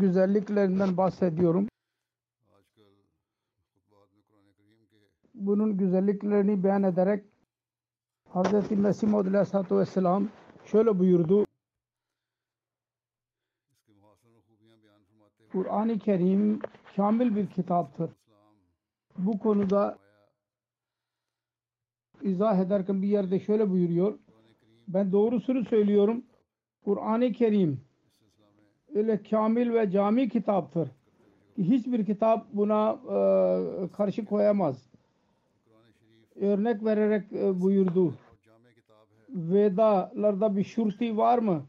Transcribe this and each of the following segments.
güzelliklerinden bahsediyorum. Bunun güzelliklerini beyan ederek Hz. Mesih Maud Aleyhisselatü Vesselam şöyle buyurdu. Kur'an-ı Kerim kamil bir kitaptır. Bu konuda izah ederken bir yerde şöyle buyuruyor. Ben doğrusunu söylüyorum. Kur'an-ı Kerim öyle kamil ve cami kitaptır. Hiçbir kitap buna e, karşı koyamaz. Örnek vererek e, buyurdu. Vedalarda bir şurti var mı?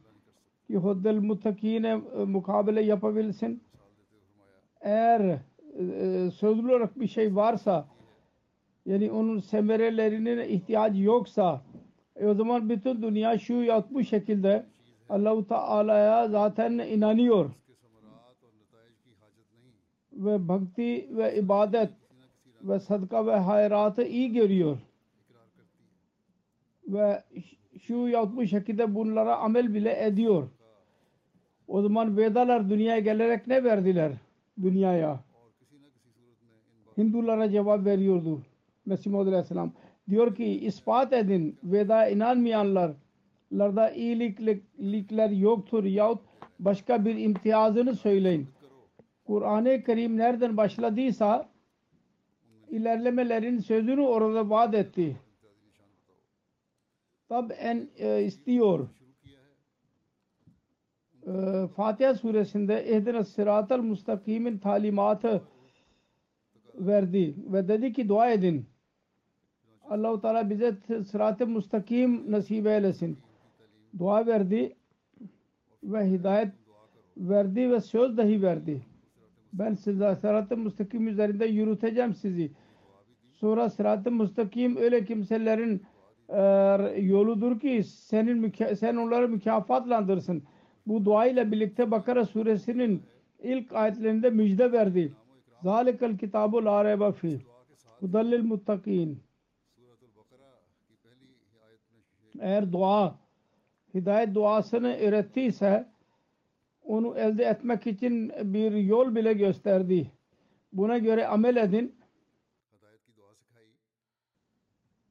Ki huddel mutakine e, mukabele yapabilsin. Eğer e, e, sözlü olarak bir şey varsa yani onun semerelerinin ihtiyacı yoksa e, o zaman bütün dünya şu yat bu şekilde Allah-u Teala'ya zaten inanıyor. Ve bhakti ve ibadet ve sadaka ve hayratı iyi görüyor. Ve şu yaptığı şekilde bunlara amel bile ediyor. O zaman Vedalar dünyaya gelerek ne verdiler dünyaya? Hindulara cevap veriyordu. Mesih Muhammed Aleyhisselam diyor ki ispat edin Veda inanmayanlar larda iyilikler yoktur yahut başka bir imtiyazını söyleyin. Kur'an-ı Kerim nereden başladıysa ilerlemelerin sözünü orada vaat etti. Tab en e, istiyor. E, Fatiha suresinde ehdine sıratel mustakimin talimatı verdi ve dedi ki dua edin. Allah-u Teala bize sırat-ı müstakim nasip eylesin dua verdi ve hidayet verdi ve söz dahi verdi. Ben size sırat-ı müstakim üzerinde yürüteceğim sizi. Sonra sırat-ı müstakim öyle kimselerin e, yoludur ki senin sen onları mükafatlandırsın. Bu dua ile birlikte Bakara suresinin ilk ayetlerinde müjde verdi. Zalikal kitabu la rayba fi. Hudallil muttakin. Eğer dua hidayet duasını öğrettiyse onu elde etmek için bir yol bile gösterdi. Buna göre amel edin.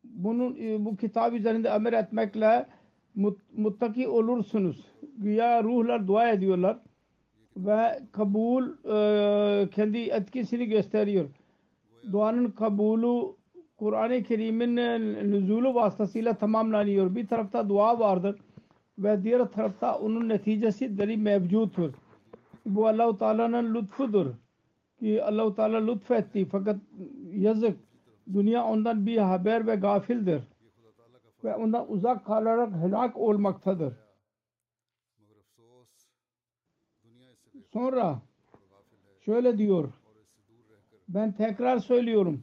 Bunun, e, bu kitap üzerinde amel etmekle mut, muttaki olursunuz. Güya ruhlar dua ediyorlar ve kabul e, kendi etkisini gösteriyor. Duanın kabulü Kur'an-ı Kerim'in nüzulu vasıtasıyla tamamlanıyor. Bir tarafta dua vardır ve diğer tarafta onun neticesi deri mevcuttur. Bu Allahu Teala'nın lütfudur. Ki Allahu Teala lütfetti fakat yazık dünya ondan bir haber ve gafildir. Ve ondan uzak kalarak helak olmaktadır. Sonra şöyle diyor. Ben tekrar söylüyorum.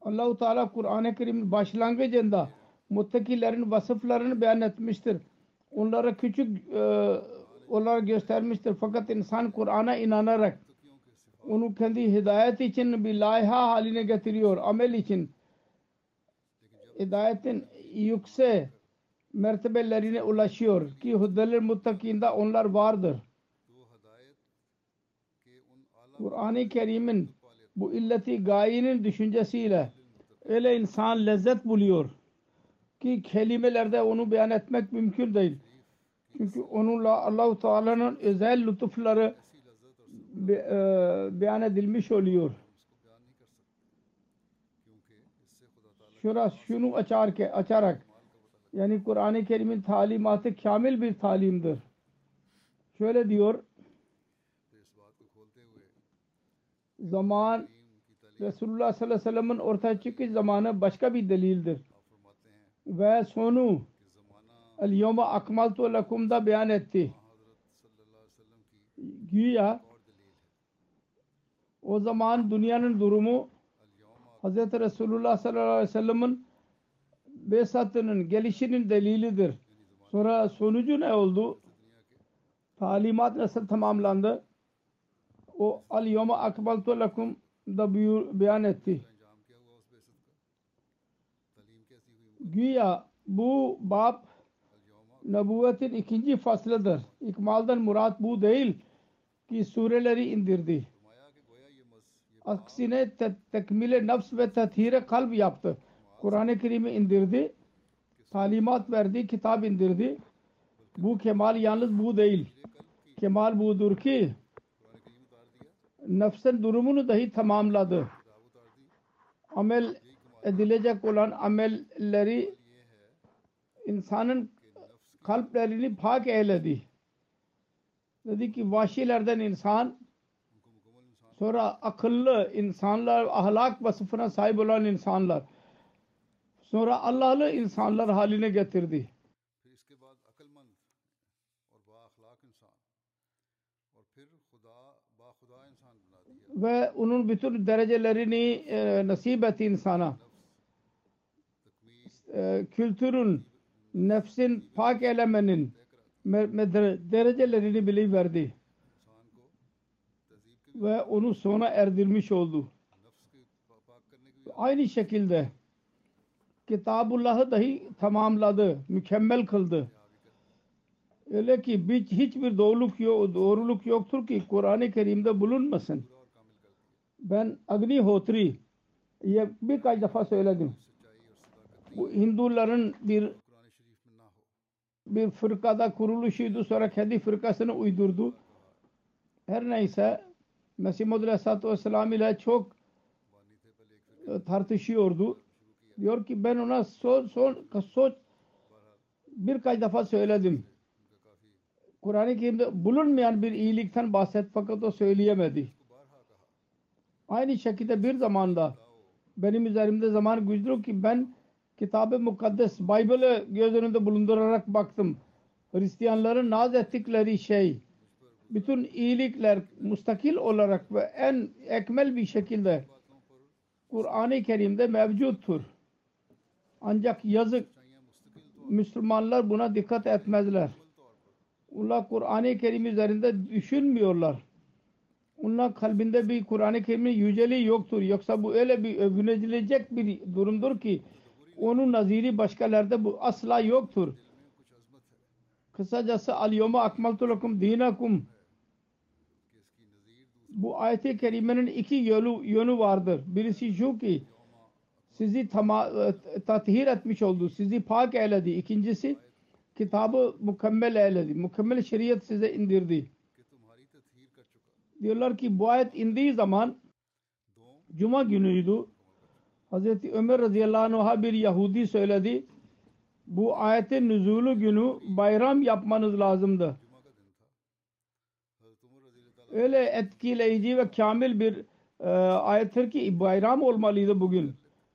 Allahu Teala Kur'an-ı Kerim başlangıcında muttakilerin vasıflarını beyan etmiştir. Onlara küçük e, olarak göstermiştir. Fakat insan Kur'an'a inanarak onu kendi hidayet için bir layha haline getiriyor. Amel için hidayetin yüksek mertebelerine ulaşıyor ki huddeler muttakinde onlar vardır. Kur'an-ı Kerim'in bu illeti gayenin düşüncesiyle öyle insan lezzet buluyor ki kelimelerde onu beyan etmek mümkün değil. Çünkü onunla Allahu Teala'nın özel lütufları be, e, beyan edilmiş oluyor. Şura şunu açar ke, açarak yani Kur'an-ı Kerim'in talimatı kamil bir talimdir. Şöyle diyor zaman Resulullah sallallahu aleyhi ve sellem'in ortaya çıkış zamanı başka bir delildir ve sonu Al-Yoma Akmaltu Lakum'da beyan etti. Güya o zaman dünyanın durumu Hz. Resulullah sallallahu aleyhi ve sellem'in besatının gelişinin delilidir. Sonra sonucu ne oldu? Talimat nasıl tamamlandı? O al yoma akbaltu lakum da beyan etti. Güya bu bab nabuvvetin ikinci faslıdır. İkmaldan murat bu değil ki sureleri indirdi. Aksine te- tekmile nefs ve tethire kalp yaptı. Kur'an-ı Kerim'i indirdi. Talimat verdi, kitap indirdi. Bu kemal yalnız bu değil. Kemal budur ki nefsin durumunu dahi tamamladı. Amel edilecek olan amelleri insanın kalplerini pak eyledi. Dedi ki vahşilerden insan sonra akıllı insanlar, ahlak vasıfına sahip olan insanlar sonra Allah'lı insanlar haline getirdi. Ve onun bütün derecelerini e, nasip etti insana. Ee, kültürün, nefsin pak elemenin derecelerini biliverdi. Ve onu sona erdirmiş oldu. Aynı şekilde Kitabullah'ı dahi tamamladı, mükemmel kıldı. Öyle ki hiçbir doğruluk, yok, doğruluk yoktur ki Kur'an-ı Kerim'de bulunmasın. Ben Agni Hotri bir kaç defa söyledim. Bu Hinduların bir bir fırkada kuruluşuydu. Sonra kendi fırkasını uydurdu. Her neyse Mesih Muhammed Aleyhisselatü Vesselam ile çok e, tartışıyordu. Diyor ki ben ona son, son, son birkaç defa söyledim. Kur'an-ı Kerim'de bulunmayan bir iyilikten bahset fakat o söyleyemedi. Aynı şekilde bir zamanda benim üzerimde zaman güzdür ki ben Kitab-ı Mukaddes Bible'ı göz önünde bulundurarak baktım. Hristiyanların naz ettikleri şey bütün iyilikler mustakil olarak ve en ekmel bir şekilde Kur'an-ı Kerim'de mevcuttur. Ancak yazık Müslümanlar buna dikkat etmezler. Onlar Kur'an-ı Kerim üzerinde düşünmüyorlar. Onlar kalbinde bir Kur'an-ı Kerim'in yüceliği yoktur. Yoksa bu öyle bir övünecilecek bir durumdur ki onun naziri başkalarda bu asla yoktur. Kısacası al-yoma akmaltu lakum dinakum bu ayet-i kerimenin iki yolu, yönü vardır. Birisi şu ki sizi tama, e, tathir etmiş oldu. Sizi pak eyledi. İkincisi kitabı mükemmel eyledi. Mükemmel şeriat size indirdi. Diyorlar ki bu ayet indiği zaman Cuma günüydü. Hazreti Ömer radıyallahu anh'a bir Yahudi söyledi. Bu ayetin nüzulu günü bayram yapmanız lazımdı. Öyle etkileyici ve kamil bir e, ayettir ki bayram olmalıydı bugün.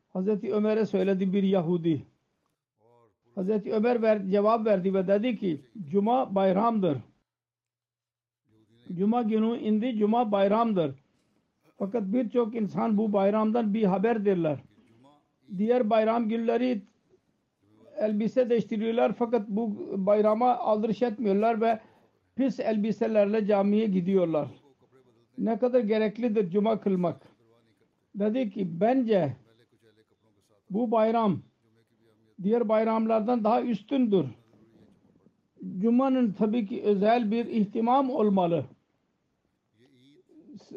Hazreti Ömer'e söyledi bir Yahudi. Hazreti Ömer ver, cevap verdi ve dedi ki Cuma bayramdır. Cuma günü indi Cuma bayramdır. Fakat birçok insan bu bayramdan bir haberdirler diğer bayram günleri elbise değiştiriyorlar fakat bu bayrama aldırış etmiyorlar ve pis elbiselerle camiye gidiyorlar. Ne kadar gereklidir cuma kılmak. Dedi ki bence bu bayram diğer bayramlardan daha üstündür. Cuma'nın tabii ki özel bir ihtimam olmalı.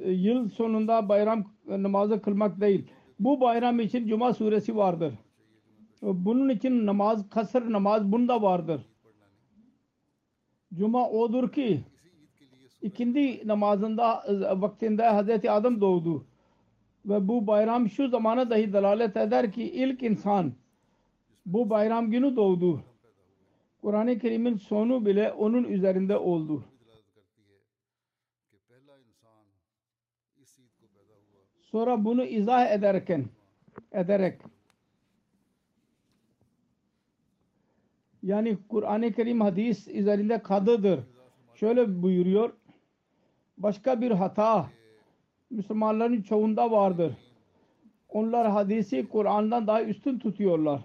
Yıl sonunda bayram namazı kılmak değil. Bu bayram için Cuma suresi vardır. Bunun için namaz, kasır namaz bunda vardır. Cuma odur ki ikindi namazında vaktinde Hazreti Adem doğdu. Ve bu bayram şu zamana dahi dalalet eder ki ilk insan bu bayram günü doğdu. Kur'an-ı Kerim'in sonu bile onun üzerinde oldu. Sonra bunu izah ederken ederek yani Kur'an-ı Kerim hadis üzerinde kadıdır. Şöyle buyuruyor. Başka bir hata Müslümanların çoğunda vardır. Onlar hadisi Kur'an'dan daha üstün tutuyorlar.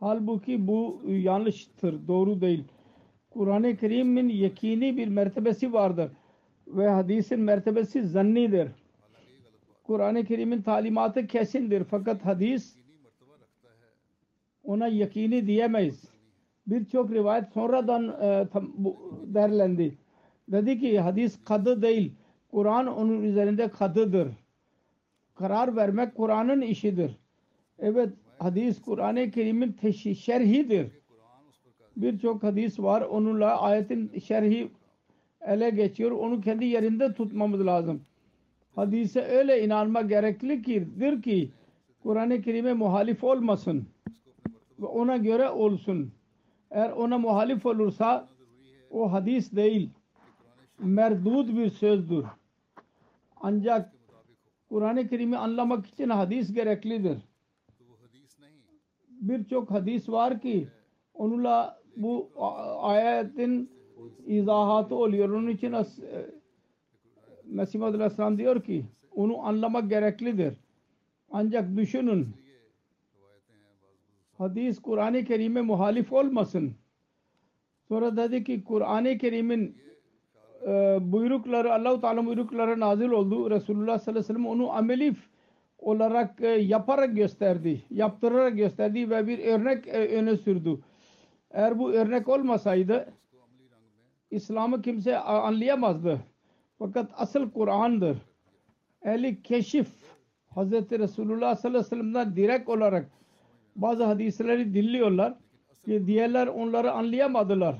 Halbuki bu yanlıştır, doğru değil. Kur'an-ı Kerim'in yekini bir mertebesi vardır ve hadisin mertebesi zannidir. Kur'an-ı Kerim'in talimatı kesindir. Fakat hadis ona yakini diyemeyiz. Birçok rivayet sonradan e, tam, bu, derlendi. Dedi ki hadis kadı değil. Kur'an onun üzerinde kadıdır. Karar vermek Kur'an'ın işidir. Evet hadis Kur'an-ı Kerim'in şerhidir. Birçok hadis var. Onunla ayetin şerhi ele geçiyor. Onu kendi yerinde tutmamız lazım. Hadise öyle inanma gereklidir ki Kur'an-ı Kerim'e muhalif olmasın ve ona göre olsun. Eğer ona muhalif olursa o hadis değil merdud bir sözdür. Ancak Kur'an-ı Kerim'i anlamak için hadis gereklidir. Birçok hadis var ki onunla bu ayetin izahatı oluyor. Onun için e, Mesih Madül Aleyhisselam diyor ki onu anlamak gereklidir. Ancak düşünün hadis Kur'an-ı Kerim'e muhalif olmasın. Sonra dedi ki Kur'an-ı Kerim'in e, buyrukları, Allah-u Teala buyrukları nazil oldu. Resulullah sallallahu aleyhi ve sellem onu ameli olarak e, yaparak gösterdi. Yaptırarak gösterdi ve bir örnek e, öne sürdü. Eğer bu örnek olmasaydı İslam'ı kimse anlayamazdı. Fakat asıl Kur'an'dır. Ehli keşif Hz. Resulullah sallallahu aleyhi ve sellem'den direkt olarak bazı hadisleri dinliyorlar ki diğerler onları anlayamadılar.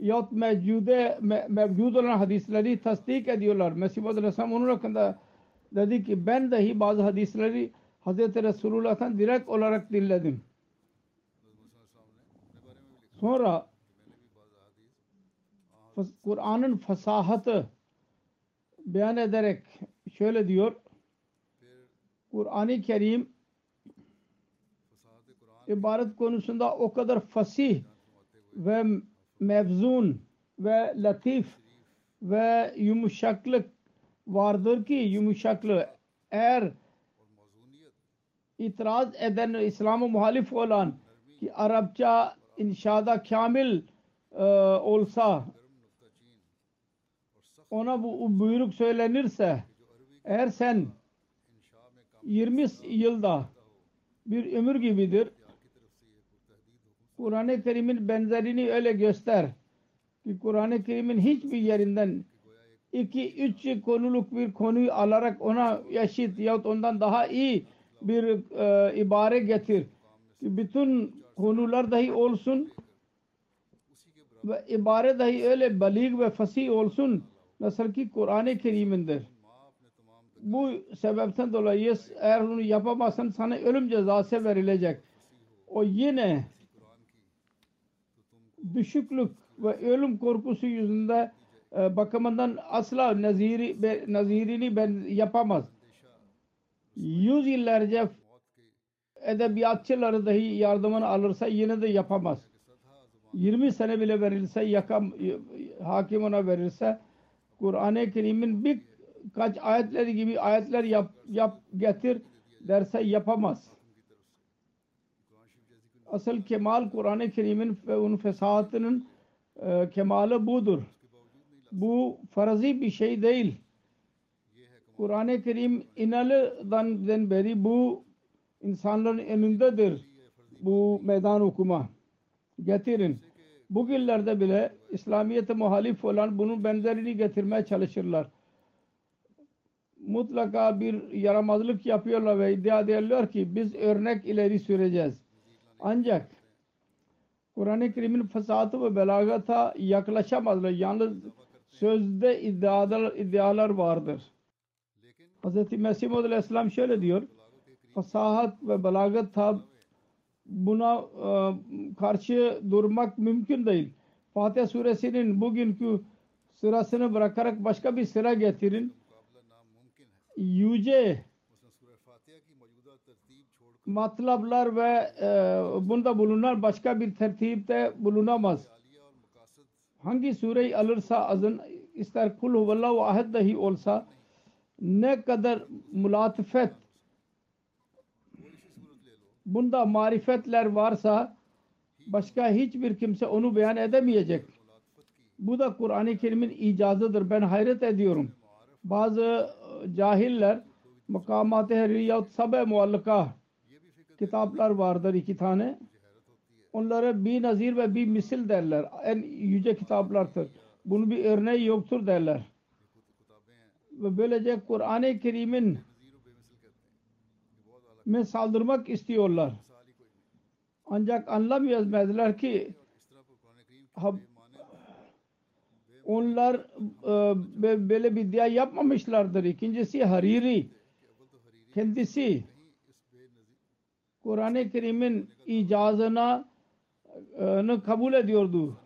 Yahut mevcude, me, mevcud olan hadisleri tasdik ediyorlar. Mesih Muhammed Aleyhisselam onun hakkında dedi ki ben dahi bazı hadisleri Hz. Resulullah'tan direkt olarak dinledim. Sonra Kur'an'ın fasahatı beyan ederek şöyle diyor. Kur'an-ı Kerim ibaret konusunda o kadar fasih ve mevzun ve latif ve yumuşaklık vardır ki yumuşaklığı eğer itiraz eden İslam'a muhalif olan ki Arapça inşada kamil e, olsa ona bu buyruk söylenirse eğer sen 20 yılda bir ömür gibidir. Kur'an-ı Kerim'in benzerini öyle göster ki Kur'an-ı Kerim'in hiçbir yerinden iki üç konuluk bir konuyu alarak ona yaşit yahut ondan daha iyi bir e, ibare getir. Ki bütün konular dahi olsun ve ibare dahi öyle balik ve fasih olsun Nasıl ki Kur'an-ı Kerim'indir. Bu sebepten dolayı eğer onu yapamazsan sana ölüm cezası verilecek. O yine düşüklük ve ölüm korkusu yüzünde e, bakımından asla naziri, nazirini ben yapamaz. Yüz yıllarca edebiyatçıları dahi yardımını alırsa yine de yapamaz. 20 sene bile verilse, yakam, e, hakim ona verilse Kur'an-ı Kerim'in bir kaç ayetleri gibi ayetler yap, yap getir derse yapamaz. Asıl kemal Kur'an-ı Kerim'in ve onun fesatının e, kemali budur. Bu farazi bir şey değil. Kur'an-ı Kerim inalıdan beri bu insanların elindedir. Bu meydan okuma. Getirin. Bugünlerde bile İslamiyet'e muhalif olan bunun benzerini getirmeye çalışırlar. Mutlaka bir yaramazlık yapıyorlar ve iddia ediyorlar ki biz örnek ileri süreceğiz. Ancak Kur'an-ı Kerim'in fesatı ve belagata yaklaşamazlar. Yalnız sözde iddialar, iddialar vardır. Hz. Mesih Muhammed Aleyhisselam şöyle diyor. Fasahat ve belagat buna e, karşı durmak mümkün değil. Fatiha suresinin bugünkü sırasını bırakarak başka bir sıra getirin. Yüce matlablar ve e, bunda bulunan başka bir tertipte bulunamaz. Hangi sureyi alırsa azın ister kul huvallahu ahad dahi olsa ne kadar mulatfet bunda marifetler varsa başka hiçbir kimse onu beyan edemeyecek. Bu da Kur'an-ı Kerim'in icazıdır. Ben hayret ediyorum. Bazı e, cahiller makamat-ı herriyat sabe muallaka kitaplar vardır iki tane. Onlara bir nazir ve bir misil derler. En yüce kitaplardır. Bunun bir örneği yoktur derler. Ve böylece Kur'an-ı Kerim'in me saldırmak istiyorlar. Ancak anlamıyorlar ki onlar e, böyle bir diya yapmamışlardır. İkincisi Hariri kendisi Kur'an-ı Kerim'in icazına e, kabul ediyordu.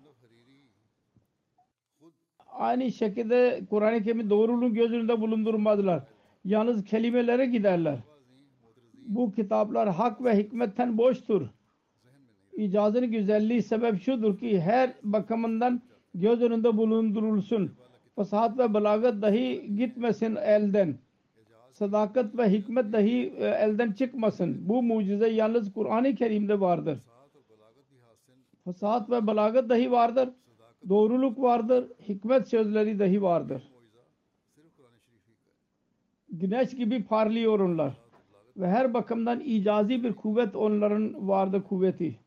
Aynı şekilde Kur'an-ı Kerim'i doğruluğun gözünde bulundurmadılar. Yalnız kelimelere giderler bu kitaplar hak ve hikmetten boştur. İcazın güzelliği sebep şudur ki her bakımından göz önünde bulundurulsun. Fasahat ve belagat dahi gitmesin elden. Sadakat ve hikmet dahi e, elden çıkmasın. Bu mucize yalnız Kur'an-ı Kerim'de vardır. Fasahat ve belagat dahi vardır. Doğruluk vardır. Hikmet sözleri dahi vardır. Güneş gibi parlıyor onlar ve her bakımdan icazi bir kuvvet onların vardı kuvveti.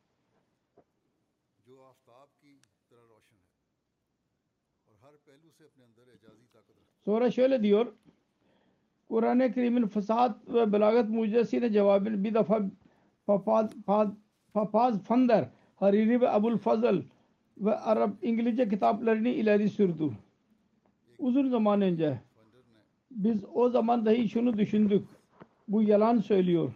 Sonra şöyle diyor. Kur'an-ı Kerim'in fısahat ve belagat mucizesiyle cevabını bir defa papaz, papaz, papaz Fandar, Hariri ve Abul Fazıl ve Arap İngilizce kitaplarını ileri sürdü. Uzun zaman önce biz o zaman dahi şunu düşündük bu yalan söylüyor.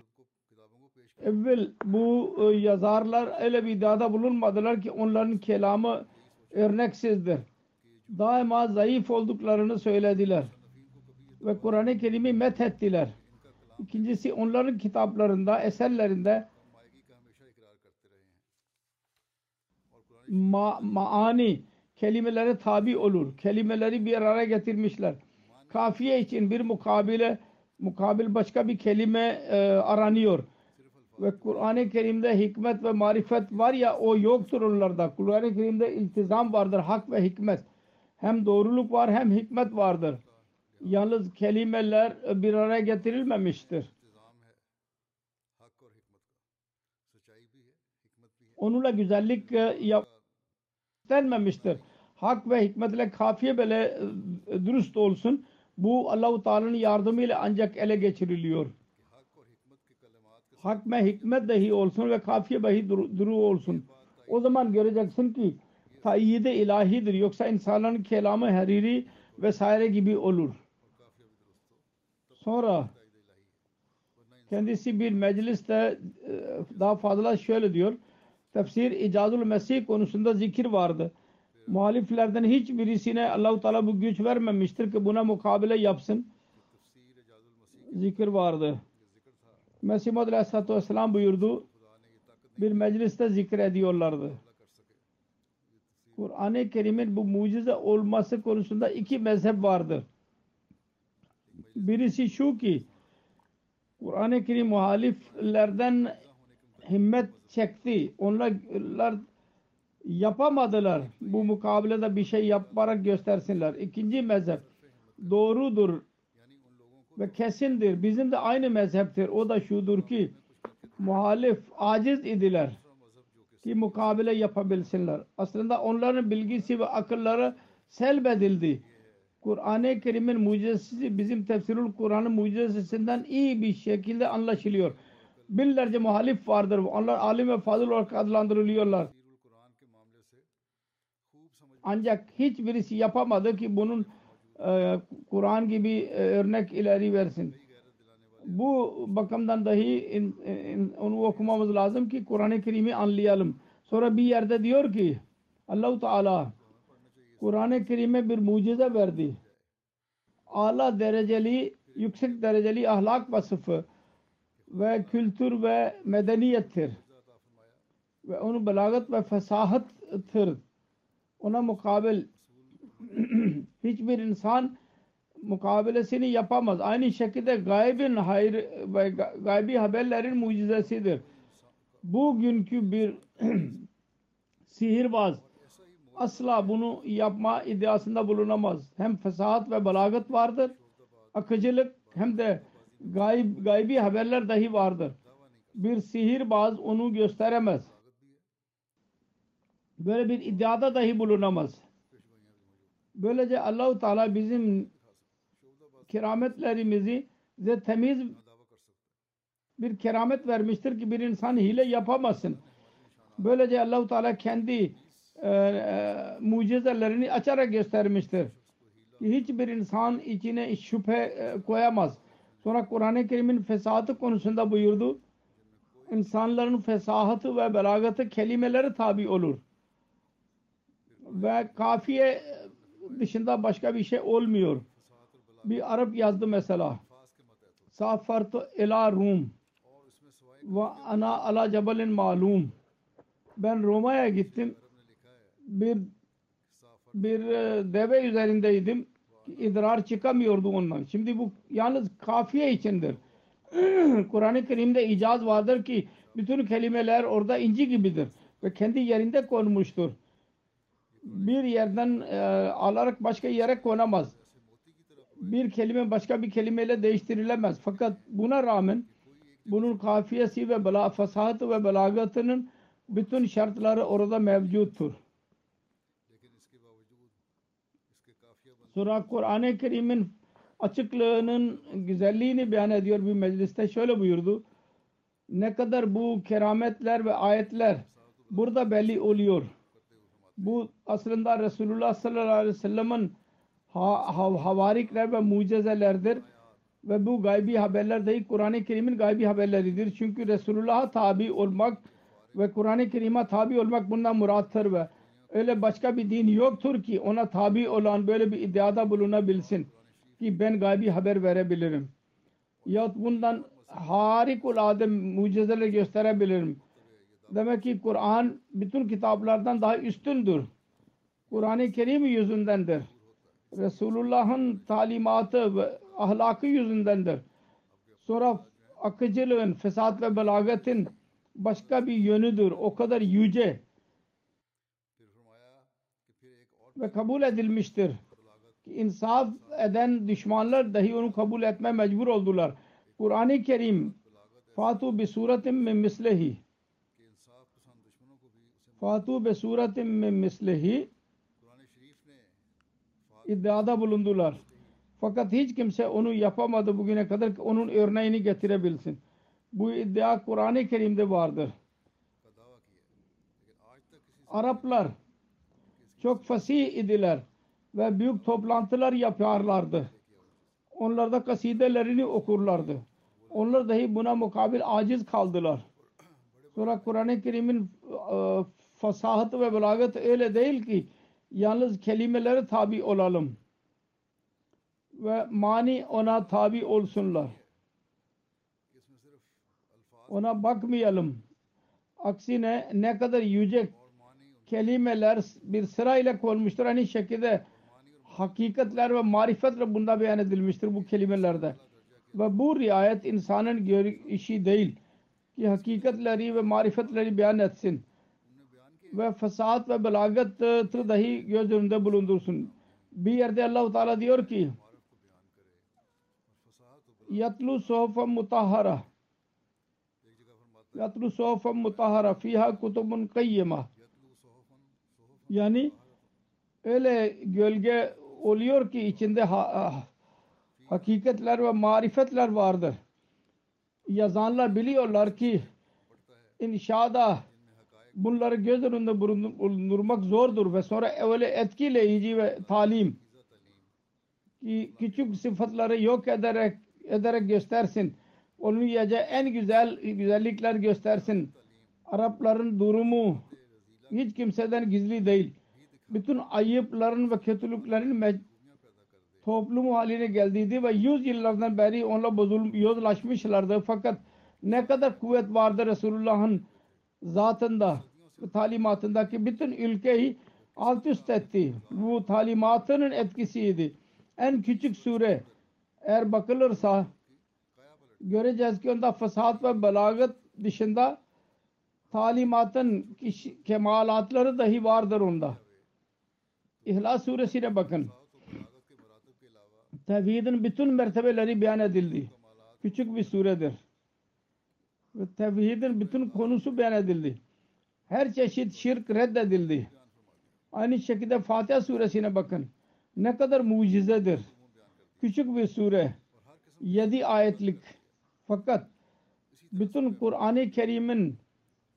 Evvel bu e, yazarlar öyle bir iddiada bulunmadılar ki onların kelamı örneksizdir. Daima zayıf olduklarını söylediler. Ve Kur'an-ı Kerim'i methettiler. İkincisi onların kitaplarında, eserlerinde ma maani kelimelere tabi olur. Kelimeleri bir araya getirmişler. Kafiye için bir mukabele mukabil başka bir kelime e, aranıyor. Ve Kur'an-ı Kerim'de hikmet ve marifet var ya o yoktur onlarda. Kur'an-ı Kerim'de iltizam vardır, hak ve hikmet. Hem doğruluk var hem hikmet vardır. Yalnız kelimeler bir araya getirilmemiştir. Onunla güzellik e, istenmemiştir. Hak ve hikmetle kafiye böyle e, dürüst olsun bu Allahu Teala'nın yardımıyla ancak ele geçiriliyor. Hak ve hikmet dahi olsun ve kafiye dahi duru, duru olsun. O zaman göreceksin ki tayyide ilahidir. Yoksa insanların kelamı hariri vesaire gibi olur. Sonra kendisi bir mecliste e, daha fazla şöyle diyor. Tefsir İcazul Mesih konusunda zikir vardı muhaliflerden hiçbirisine Allahu Teala bu güç vermemiştir ki buna mukabele yapsın. Zikir vardı. Mesih Muhammed Aleyhisselatü Vesselam buyurdu. Bir mecliste zikir ediyorlardı. Kur'an-ı Kerim'in bu mucize olması konusunda iki mezhep vardır. Birisi şu ki Kur'an-ı Kerim muhaliflerden himmet çekti. Onlar yapamadılar. Bu mukabilede bir şey yaparak göstersinler. İkinci mezhep doğrudur ve kesindir. Bizim de aynı mezheptir. O da şudur ki muhalif aciz idiler ki mukabele yapabilsinler. Aslında onların bilgisi ve akılları selbedildi. Kur'an-ı Kerim'in mucizesi bizim tefsirul Kur'an'ın mucizesinden iyi bir şekilde anlaşılıyor. Binlerce muhalif vardır. Onlar alim ve fazıl olarak adlandırılıyorlar. Ancak hiçbirisi yapamadı ki bunun e, Kur'an gibi e, örnek ileri versin. Bu bakımdan dahi in- in- onu okumamız lazım ki Kur'an-ı Kerim'i anlayalım. Sonra bir yerde diyor ki Allahu Teala Kur'an-ı Kerim'e bir mucize verdi. Ala dereceli, yüksek dereceli ahlak vasıfı ve kültür ve medeniyettir. Ve onun belagat ve fesahattır. Ona mukabil hiçbir insan mukabelesini yapamaz. Aynı şekilde gaybin hayır ve ga- gaybi haberlerin mucizesidir. Bugünkü bir sihirbaz asla bunu yapma iddiasında bulunamaz. Hem fesahat ve balagat vardır, akıcılık hem de gayb, gaybi haberler dahi vardır. Bir sihirbaz onu gösteremez. Böyle bir iddiada dahi bulunamaz. Böylece Allahu Teala bizim kerametlerimizi bize temiz bir keramet vermiştir ki bir insan hile yapamasın. Böylece Allahu Teala kendi e, e, mucizelerini açarak göstermiştir. Hiçbir insan içine şüphe e, koyamaz. Sonra Kur'an-ı Kerim'in fesahatı konusunda buyurdu. İnsanların fesahatı ve belagatı kelimeleri tabi olur. Ve kafiye dışında başka bir şey olmuyor. Bir Arap yazdı mesela. Safartu ila Rum ve ana ala cebalin malum. Ben Roma'ya gittim. Bir bir e, deve üzerindeydim. İdrar çıkamıyordu ondan. Şimdi bu yalnız kafiye içindir. Kur'an-ı Kerim'de icaz vardır ki bütün kelimeler orada inci gibidir ve kendi yerinde konmuştur bir yerden e, alarak başka yere konamaz. Bir kelime başka bir kelimeyle değiştirilemez. Fakat buna rağmen bunun kafiyesi ve bela, fasahatı ve belagatının bütün şartları orada mevcuttur. Sura Kur'an-ı Kerim'in açıklığının güzelliğini beyan ediyor bir mecliste şöyle buyurdu. Ne kadar bu kerametler ve ayetler burada belli oluyor. Bu aslında Resulullah sallallahu aleyhi ve sellem'in ha, ha, havarikler ve mucizelerdir. Ve bu gaybi haberler dahi Kur'an-ı Kerim'in gaybi haberleridir. Çünkü Resulullah'a tabi olmak ve Kur'an-ı Kerim'e tabi olmak bundan murattır ve öyle başka bir din yoktur ki ona tabi olan böyle bir iddiada bulunabilsin ki ben gaybi haber verebilirim. Yahut bundan harikulade mucizeler gösterebilirim. Demek ki Kur'an bütün kitaplardan daha üstündür. Kur'an-ı Kerim yüzündendir. Resulullah'ın talimatı ve ahlakı yüzündendir. Sonra akıcılığın, fesat ve belagetin başka bir yönüdür. O kadar yüce ve kabul edilmiştir. Ki insaf eden düşmanlar dahi onu kabul etme mecbur oldular. Kur'an-ı Kerim Fatu bi suretim min mislehi Fatu ve suretim mislihi iddiada bulundular. Fakat hiç kimse onu yapamadı bugüne kadar onun örneğini getirebilsin. Bu iddia Kur'an-ı Kerim'de vardır. Araplar çok fasih idiler ve büyük toplantılar yaparlardı. Onlar da kasidelerini okurlardı. Onlar dahi buna mukabil aciz kaldılar. Sonra Kur'an-ı Kerim'in e, fasahatı ve belagat öyle değil ki yalnız kelimelere tabi olalım. Ve mani ona tabi olsunlar. Ona bakmayalım. Aksine ne kadar yüce kelimeler bir sırayla konmuştur. Aynı şekilde hakikatler ve marifetle bunda beyan edilmiştir bu kelimelerde. Ve bu riayet insanın işi değil ki hakikatleri ve marifetleri beyan etsin ve fesat ve belagatı e, dahi göz önünde bulundursun. Bir yerde Allahu Teala diyor ki yatlu sohfam mutahhara yatlu sohfam mutahhara fiha kutubun kayyema yani öyle gölge oluyor ki içinde ha, ha, hakikatler ve marifetler vardır. Yazanlar biliyorlar ki inşada bunları göz önünde bulundur- bulundurmak zordur ve sonra öyle etkileyici ve talim ki küçük sıfatları yok ederek ederek göstersin. Onun yiyeceği en güzel güzellikler göstersin. Arapların durumu hiç kimseden gizli değil. Bütün ayıpların ve kötülüklerin toplumu haline geldiydi ve yüz yıllardan beri onunla bozul, yozlaşmışlardı. Fakat ne kadar kuvvet vardı Resulullah'ın zatında, talimatındaki bütün ülkeyi alt üst etti. Bu talimatının etkisiydi. En küçük sure eğer bakılırsa göreceğiz ki onda fesat ve belagat dışında talimatın kişi, kemalatları dahi vardır onda. İhlas suresine bakın. Tevhidin bütün mertebeleri beyan edildi. Küçük bir suredir. Tevhidin bütün konusu beyan edildi. Her çeşit şirk reddedildi. Aynı şekilde Fatiha suresine bakın. Ne kadar mucizedir. Küçük bir sure. Yedi ayetlik. Fakat bütün Kur'an-ı Kerim'in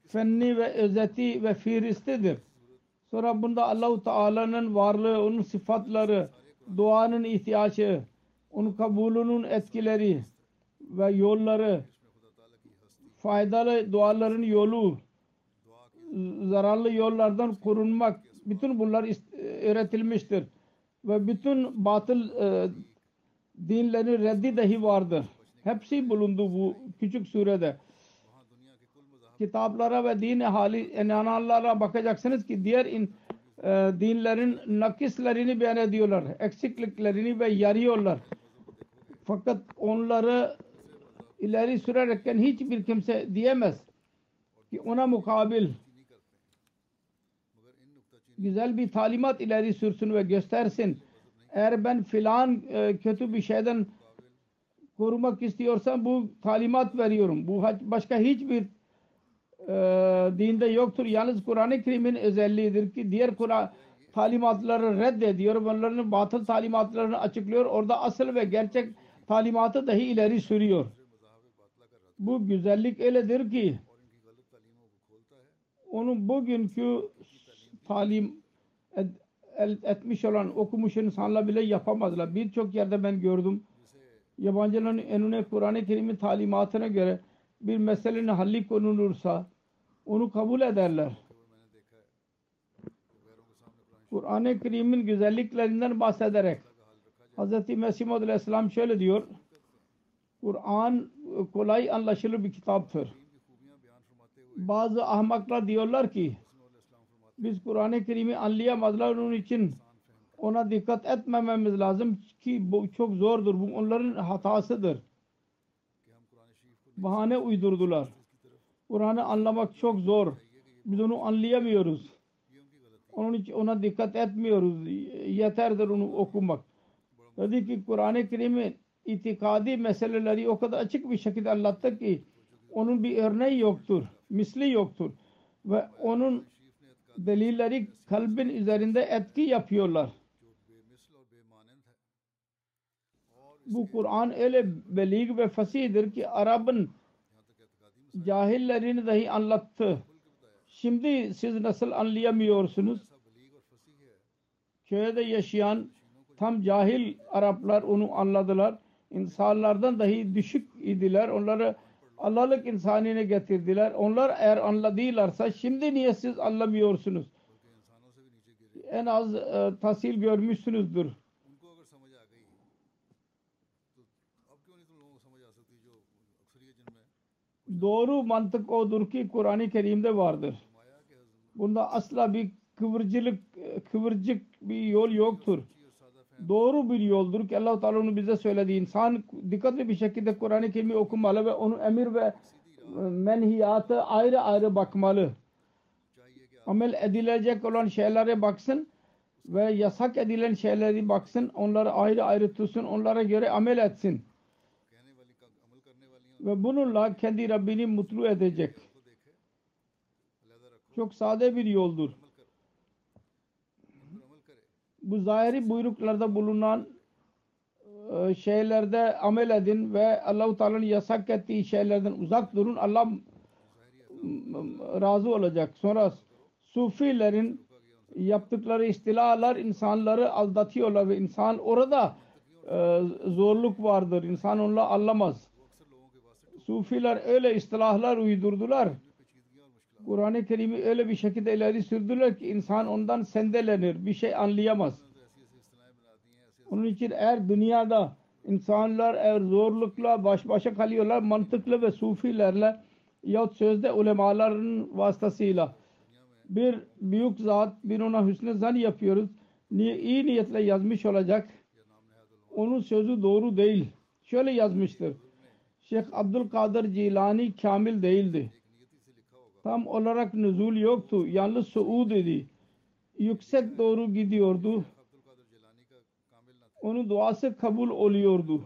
fenni ve özeti ve fihristidir. Sonra bunda Allahu Teala'nın varlığı, onun sıfatları, duanın ihtiyacı, onun kabulünün etkileri ve yolları, faydalı duaların yolu, zararlı yollardan korunmak, bütün bunlar öğretilmiştir. Ve bütün batıl e, dinlerin reddi dahi vardır. Hepsi bulundu bu küçük surede. Kitaplara ve din hali inananlara bakacaksınız ki diğer in, e, dinlerin nakislerini beyan ediyorlar. Eksikliklerini ve yarıyorlar. Fakat onları ileri sürerken hiçbir kimse diyemez ki ona mukabil güzel bir talimat ileri sürsün ve göstersin. Eğer ben filan e, kötü bir şeyden korumak istiyorsam bu talimat veriyorum. Bu başka hiçbir e, dinde yoktur. Yalnız Kur'an-ı Kerim'in özelliğidir ki diğer Kur'an talimatları reddediyor. Onların batıl talimatlarını açıklıyor. Orada asıl ve gerçek talimatı dahi ileri sürüyor. Bu güzellik öyledir ki onun bugünkü talim et, etmiş olan okumuş insanlar bile yapamazlar. Birçok yerde ben gördüm. Yabancıların önüne Kur'an-ı Kerim'in talimatına göre bir meselenin halli konulursa onu kabul ederler. Kur'an-ı Kerim'in güzelliklerinden bahsederek Hz. Mesih Maud Aleyhisselam şöyle diyor Kur'an kolay anlaşılır bir kitaptır. Bazı ahmaklar diyorlar ki biz Kur'an-ı Kerim'i anlayamazlar onun için ona dikkat etmememiz lazım ki bu çok zordur. Bu onların hatasıdır. Bahane uydurdular. Kur'an'ı anlamak çok zor. Biz onu anlayamıyoruz. Onun için ona dikkat etmiyoruz. Yeterdir onu okumak. Dedi ki Kur'an-ı Kerim'in itikadi meseleleri o kadar açık bir şekilde anlattı ki onun bir örneği yoktur. Misli yoktur. Ve onun delilleri kalbin üzerinde etki yapıyorlar. Bu Kur'an öyle belig ve fasihdir ki Arap'ın cahillerini dahi anlattı. Şimdi siz nasıl anlayamıyorsunuz? Köyde yaşayan tam cahil Araplar onu anladılar. İnsanlardan dahi düşük idiler. Onları Allah'lık insanine getirdiler. Onlar eğer anladılarsa şimdi niye siz anlamıyorsunuz? En az e, tahsil görmüşsünüzdür. Doğru mantık odur ki Kur'an-ı Kerim'de vardır. Bunda asla bir kıvırcılık, e, kıvırcık bir yol yoktur doğru bir yoldur ki Allah-u Teala'nın bize söylediği insan dikkatli bir şekilde Kur'an-ı Kerim'i okumalı ve onun emir ve e, menhiyatı ayrı ayrı bakmalı. Amel edilecek olan şeylere baksın ve yasak edilen şeyleri baksın, onları ayrı ayrı tutsun, onlara göre amel etsin. Ve bununla kendi Rabbini mutlu edecek. Çok sade bir yoldur bu zahiri buyruklarda bulunan e, şeylerde amel edin ve Allahu Teala'nın yasak ettiği şeylerden uzak durun. Allah razı olacak. Sonra sufilerin yaptıkları istilalar insanları aldatıyorlar ve insan orada e, zorluk vardır. İnsan onunla anlamaz. Sufiler öyle istilahlar uydurdular Kur'an-ı Kerim'i öyle bir şekilde ileri sürdüler ki insan ondan sendelenir. Bir şey anlayamaz. Onun için eğer dünyada insanlar eğer zorlukla baş başa kalıyorlar mantıklı ve sufilerle yahut sözde ulemaların vasıtasıyla bir büyük zat bir ona hüsnü zan yapıyoruz. Niye, iyi niyetle yazmış olacak. Onun sözü doğru değil. Şöyle yazmıştır. Şeyh Abdülkadir Cilani kamil değildi. Tam olarak nüzul yoktu. Yalnız suud idi. Yüksek doğru gidiyordu. Onun duası kabul oluyordu.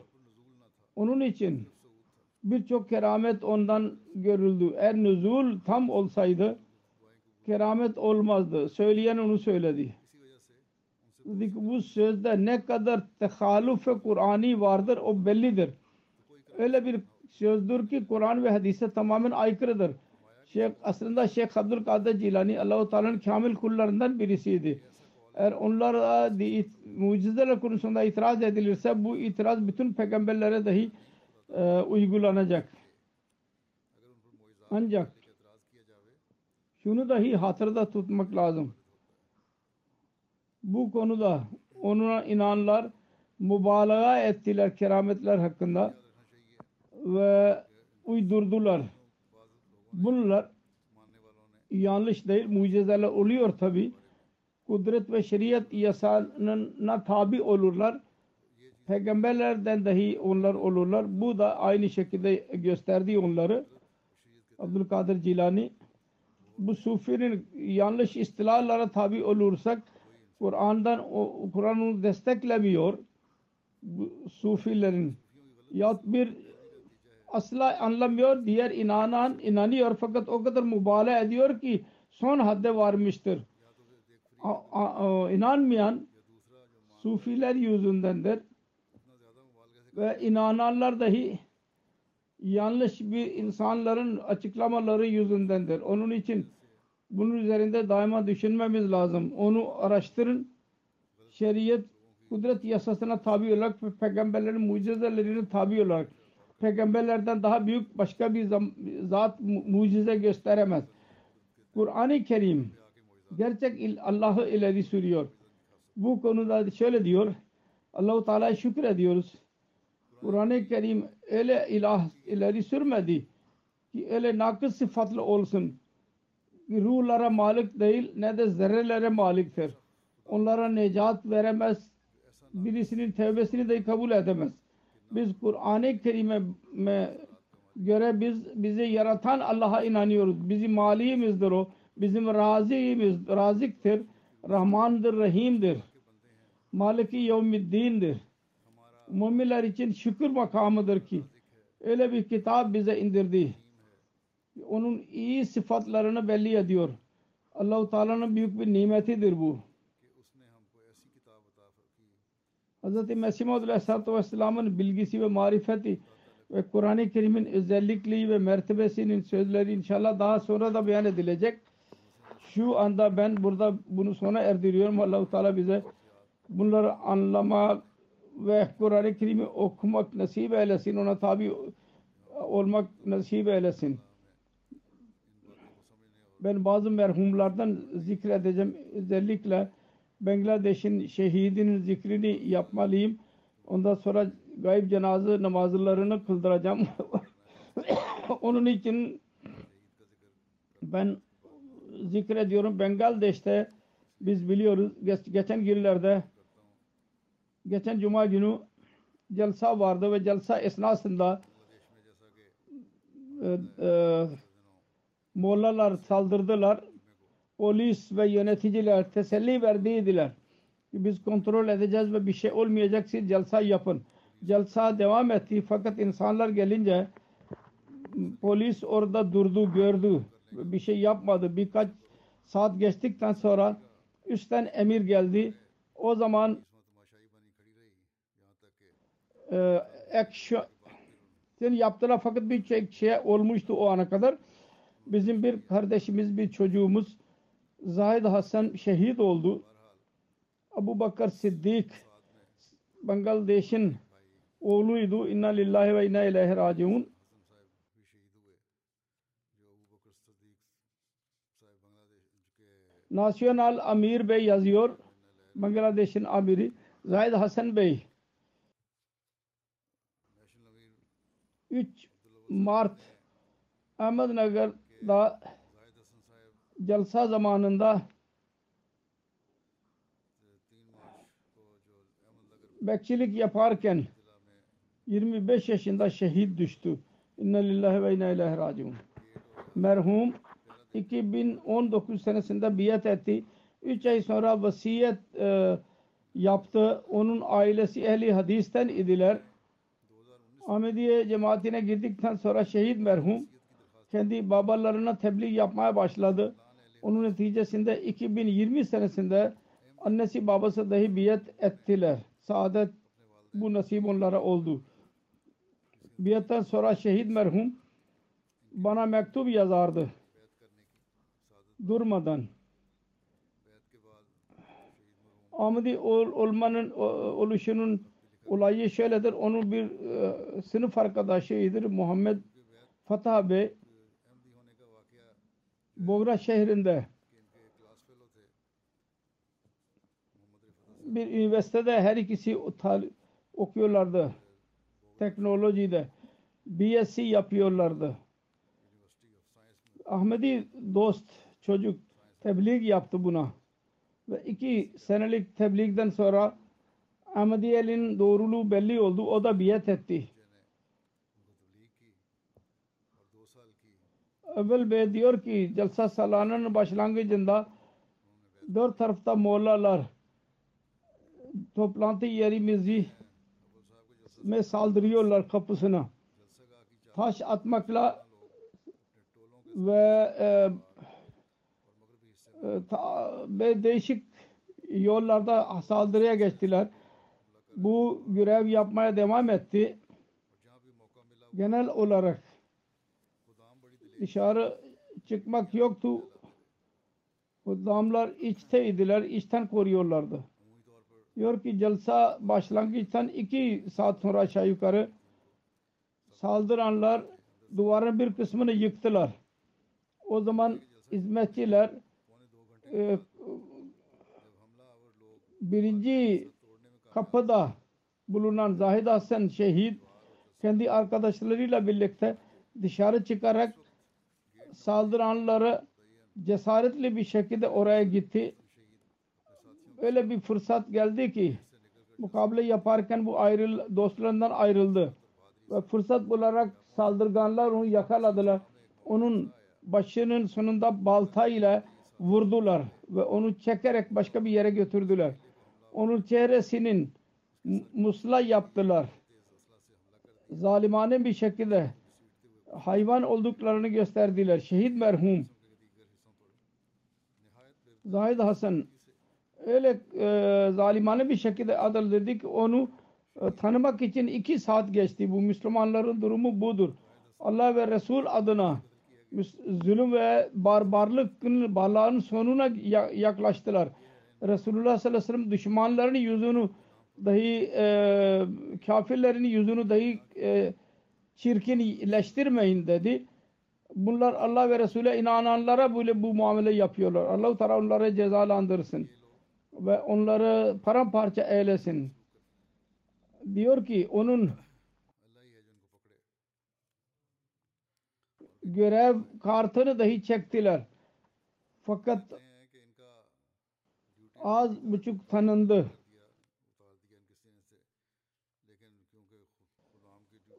Onun için birçok keramet ondan görüldü. Eğer nüzul tam olsaydı keramet olmazdı. Söyleyen onu söyledi. Bu sözde ne kadar tehaluf Kur'an'i vardır o bellidir. Öyle bir sözdür ki Kur'an ve hadise tamamen aykırıdır. Şeyh, aslında Şeyh Abdülkadir Cilani Allahu Teala'nın kamil kullarından birisiydi. Eğer onlara mucizeler konusunda itiraz edilirse bu itiraz bütün peygamberlere dahi e, uygulanacak. Ancak şunu dahi hatırda tutmak lazım. Bu konuda ona inanlar mübalağa ettiler kerametler hakkında ve uydurdular. Bunlar yanlış değil. Mucizeler oluyor tabi. Kudret ve şeriat yasasına tabi olurlar. Peygamberlerden dahi onlar olurlar. Bu da aynı şekilde gösterdi onları. Abdülkadir Cilani bu sufinin yanlış istilalara tabi olursak Kur'an'dan Kur'an'ı desteklemiyor bu sufilerin yahut bir asla anlamıyor. Diğer inanan inanıyor fakat o kadar mübalağa ediyor ki son hadde varmıştır. A, a, a, inanmayan sufiler yüzündendir. Ve inananlar dahi yanlış bir insanların açıklamaları yüzündendir. Onun için bunun üzerinde daima düşünmemiz lazım. Onu araştırın. Şeriat kudret yasasına tabi olarak peygamberlerin mucizelerine tabi olarak peygamberlerden daha büyük başka bir zat mu- mucize gösteremez. Kur'an-ı Kerim gerçek Allah'ı ileri sürüyor. Bu konuda şöyle diyor. Allahu Teala'ya şükür ediyoruz. Kur'an-ı Kerim öyle ilah ileri sürmedi ki öyle nakıs sıfatlı olsun. Ruhlara malik değil ne de zerrelere maliktir. Onlara necat veremez. Birisinin tevbesini de kabul edemez. Biz Kur'an-ı Kerim'e me- göre biz bizi yaratan Allah'a inanıyoruz. Bizim malimizdir o. Bizim razimiz, raziktir. Rahmandır, Rahim'dir. Maliki yevmiddin'dir. Müminler için şükür makamıdır ki öyle bir kitap bize indirdi. Onun iyi sıfatlarını belli ediyor. Allah-u Teala'nın büyük bir nimetidir bu. Hz. Mesih Aleyhisselatü Vesselam'ın bilgisi ve marifeti ve Kur'an-ı Kerim'in özellikliği ve mertebesinin sözleri inşallah daha sonra da beyan edilecek. Şu anda ben burada bunu sona erdiriyorum. Allah-u Teala bize bunları anlamak ve Kur'an-ı Kerim'i okumak nasip eylesin. Ona tabi olmak nasip eylesin. Ben bazı merhumlardan zikredeceğim. Özellikle Bangladeş'in şehidinin zikrini yapmalıyım. Ondan sonra gayb cenaze namazlarını kıldıracağım. Onun için ben zikrediyorum. Bangladeş'te biz biliyoruz geç- geçen günlerde geçen cuma günü celsa vardı ve celsa esnasında e, e, mollalar saldırdılar. Polis ve yöneticiler teselli verdiydiler. Biz kontrol edeceğiz ve bir şey olmayacak siz celsa yapın. Celsa devam etti fakat insanlar gelince polis orada durdu gördü bir şey yapmadı birkaç saat geçtikten sonra üstten emir geldi o zaman e, action yaptılar fakat bir şey, şey olmuştu o ana kadar bizim bir kardeşimiz bir çocuğumuz Zahid Hasan şehit oldu Abu Bakar Siddiq Bangladeş'in oğluydu. İnna lillahi ve inna ileyhi raciun. Nasyonal Amir Bey yazıyor. Bangladeş'in amiri Zahid Hasan Bey 3 Mart Ahmednagar'da jalsa zamanında bekçilik yaparken 25 yaşında şehit düştü. İnna lillahi ve inna ileyhi raciun. Merhum 2019 senesinde biat etti. 3 ay sonra vasiyet e, yaptı. Onun ailesi ehli hadisten idiler. Ahmediye cemaatine girdikten sonra şehit merhum kendi babalarına tebliğ yapmaya başladı. Onun neticesinde 2020 senesinde annesi babası dahi biat ettiler. Saadet bu nasip onlara oldu. Biattan sonra şehit merhum bana mektup yazardı. Durmadan. Ahmedi ol, olmanın oluşunun olayı şöyledir. Onun bir e, sınıf arkadaşıydır. Muhammed Fatah Bey Bogra şehrinde bir üniversitede her ikisi okuyorlardı. Teknolojide. BSc yapıyorlardı. Ahmedi dost çocuk tebliğ yaptı buna. Ve iki senelik tebliğden sonra Ahmediye'nin doğruluğu belli oldu. O da biat etti. Evvel Bey diyor ki Jalsa Salana'nın başlangıcında dört tarafta mollalar toplantı yerimizi me saldırıyorlar kapısına. Taş atmakla ve e, e, ta, ve değişik yollarda saldırıya geçtiler. Bu görev yapmaya devam etti. Genel olarak dışarı çıkmak yoktu. Damlar içteydiler, içten koruyorlardı. Diyor ki Jalsa başlangıçtan iki saat sonra aşağı yukarı saldıranlar duvarın bir kısmını yıktılar. O zaman hizmetçiler e, birinci kapıda bulunan Zahid Hasan şehit kendi arkadaşlarıyla birlikte dışarı çıkarak saldıranları cesaretli bir şekilde oraya gitti. Öyle bir fırsat geldi ki mukabele yaparken bu ayrıl dostlarından ayrıldı. Ve fırsat bularak saldırganlar onu yakaladılar. Onun başının sonunda baltayla vurdular ve onu çekerek başka bir yere götürdüler. Onun çehresinin musla yaptılar. Zalimane bir şekilde hayvan olduklarını gösterdiler. Şehit merhum Zahid Hasan öyle e, zalimane bir şekilde adıl ki onu e, tanımak için iki saat geçti. Bu Müslümanların durumu budur. Allah ve Resul adına zulüm ve barbarlıkın balağın sonuna yaklaştılar. Resulullah sallallahu aleyhi ve sellem düşmanlarının yüzünü dahi e, kafirlerin yüzünü dahi e, çirkinleştirmeyin dedi. Bunlar Allah ve Resul'e inananlara böyle bu muamele yapıyorlar. Allah-u Teala onları cezalandırsın ve onları paramparça eylesin. Diyor ki onun görev kartını dahi çektiler. Fakat az buçuk tanındı.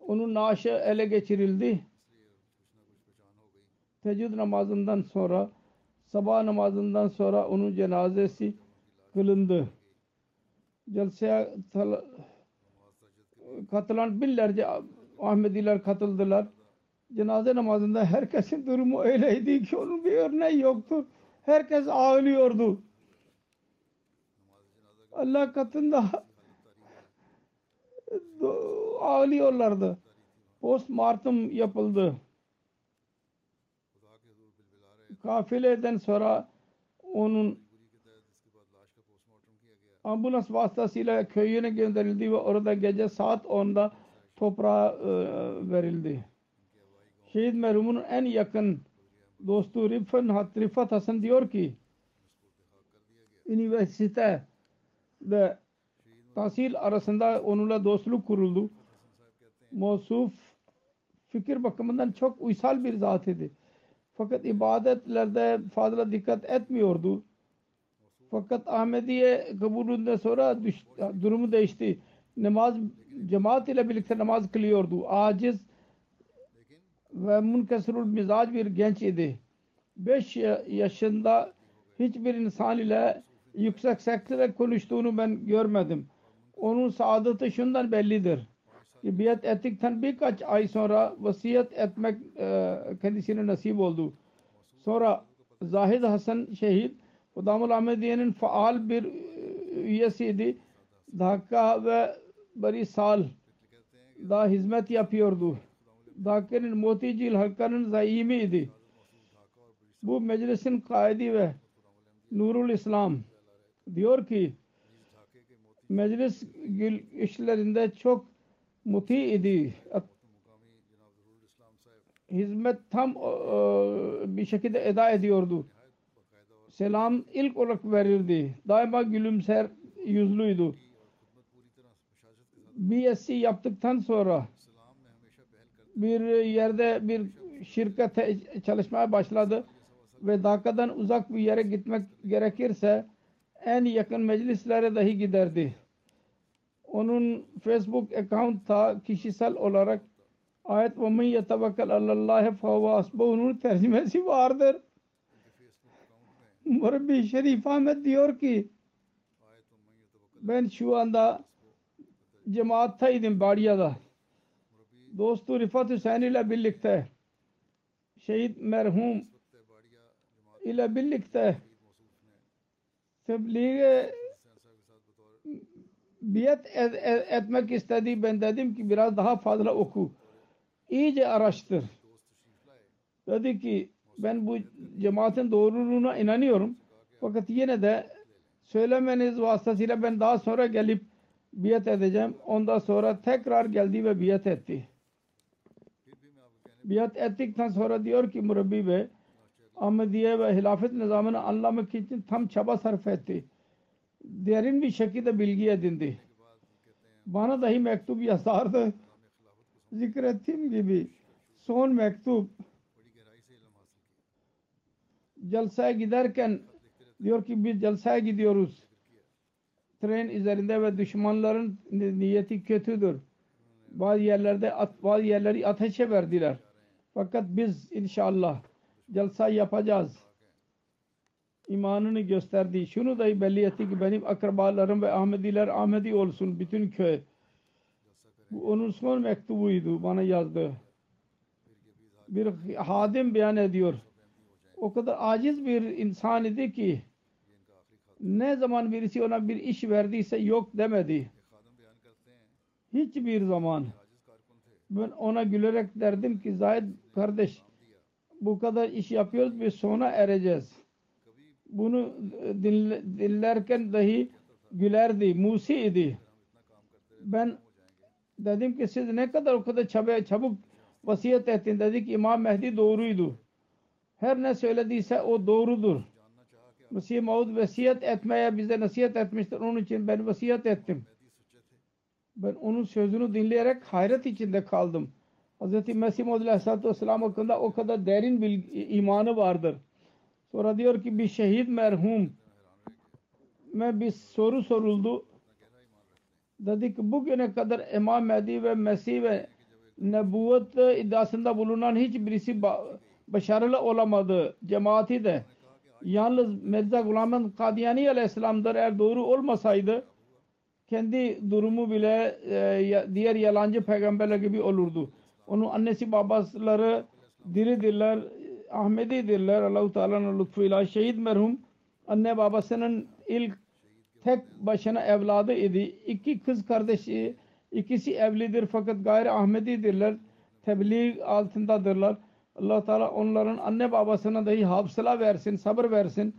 Onun naaşı ele geçirildi. Teheccüd namazından sonra sabah namazından sonra onun cenazesi kılındı. Celseye katılan binlerce Ahmediler katıldılar. cenaze namazında herkesin durumu öyleydi ki onun bir örneği yoktu. Herkes ağlıyordu. Allah katında ağlıyorlardı. Postmortem yapıldı. Kafileden sonra onun ambulans vasıtasıyla köyüne gönderildi ve orada gece saat 10'da toprağa e, verildi. Şehit merhumun en yakın dostu Rifan, Rifat Hasan diyor ki üniversitede tahsil arasında onunla dostluk kuruldu. Mosuf fikir bakımından çok uysal bir zat idi. Fakat ibadetlerde fazla dikkat etmiyordu. Fakat Ahmediye kabulünden sonra düş, durumu değişti. Namaz cemaat ile birlikte namaz kılıyordu. Aciz ve munkesirul mizac bir genç idi. 5 yaşında hiçbir insan ile yüksek sesle konuştuğunu ben görmedim. Onun saadeti şundan bellidir. Biat ettikten birkaç ay sonra vasiyet etmek e, kendisine nasip oldu. Sonra Zahid Hasan şehit Hudamul Ahmediye'nin faal bir e, üyesiydi. Dhaka ve bari sal da hizmet yapıyordu. Dhakka'nın Moticil halkanın zaimiydi. Bu meclisin kaidi ve Nurul İslam diyor ki meclis işlerinde çok muti idi. Hizmet tam e, e, bir şekilde eda ediyordu. Selam ilk olarak verirdi. Daima gülümser yüzlüydü. BSc yaptıktan sonra bir yerde bir şirkete çalışmaya başladı ve Daka'dan uzak bir yere gitmek gerekirse en yakın meclislere dahi giderdi. Onun Facebook account'a kişisel olarak ayet ve men yetevekkal alallahi fevve asbuhunun tercümesi vardır. Murabbi Şerif Ahmet diyor ki ben şu anda cemaattaydım Bariya'da. Dostu Rifat Hüseyin ile birlikte şehit merhum ile birlikte tebliğe biyet et, et, etmek istedi. Ben dedim ki biraz daha fazla oku. İyice araştır. Dedi ki ben bu cemaatin doğruluğuna inanıyorum. Fakat yine de söylemeniz vasıtasıyla ben daha sonra gelip biyet edeceğim. Ondan sonra tekrar geldi ve biyet etti. Biyet ettikten sonra diyor ki Murabbi Bey Ahmediye ve hilafet nizamını anlamak için tam çaba sarf etti derin bir şekilde bilgi edindi. Bana dahi mektup yazardı. Zikrettiğim gibi son mektup celsaya giderken diyor ki biz celsaya gidiyoruz. Tren üzerinde ve düşmanların niyeti kötüdür. Bazı yerlerde at, bazı yerleri ateşe verdiler. Fakat biz inşallah celsa yapacağız imanını gösterdi. Şunu da belli etti ki benim akrabalarım ve Ahmediler Ahmedi olsun bütün köy. Bu onun son mektubuydu bana yazdı. Bir hadim beyan ediyor. O kadar aciz bir insan idi ki ne zaman birisi ona bir iş verdiyse yok demedi. Hiçbir zaman. Ben ona gülerek derdim ki Zahid kardeş bu kadar iş yapıyoruz ve sona ereceğiz bunu e, dinlerken dahi gülerdi, Musi idi. Ben dedim ki siz ne kadar o kadar çabuk, çabuk vasiyet ettin dedik İmam Mehdi doğruydu. Her ne söylediyse o doğrudur. Mesih Maud vasiyet etmeye bize nasihat etmiştir. Onun için ben vasiyet ettim. Ben onun sözünü dinleyerek hayret içinde kaldım. Hz. Mesih Maud Aleyhisselatü Vesselam hakkında o kadar derin bir imanı vardır. Sonra diyor ki bir şehit merhum me bir soru soruldu. Dedi ki bugüne kadar İmam Mehdi ve Mesih ve nebuvet iddiasında bulunan hiçbirisi ba- başarılı olamadı. Cemaati de. Yalnız Mirza Gulamen Kadiyani Aleyhisselam'dır eğer doğru olmasaydı kendi durumu bile e, diğer yalancı peygamberler gibi olurdu. Onun annesi babasları diridirler. Ahmedidirler. Allah-u Teala'nın lütfuyla şehit merhum anne babasının ilk tek başına evladı idi. İki kız kardeşi ikisi evlidir fakat gayri Ahmedidirler. Tebliğ altındadırlar. allah Teala onların anne babasına dahi hafsala versin, sabır versin.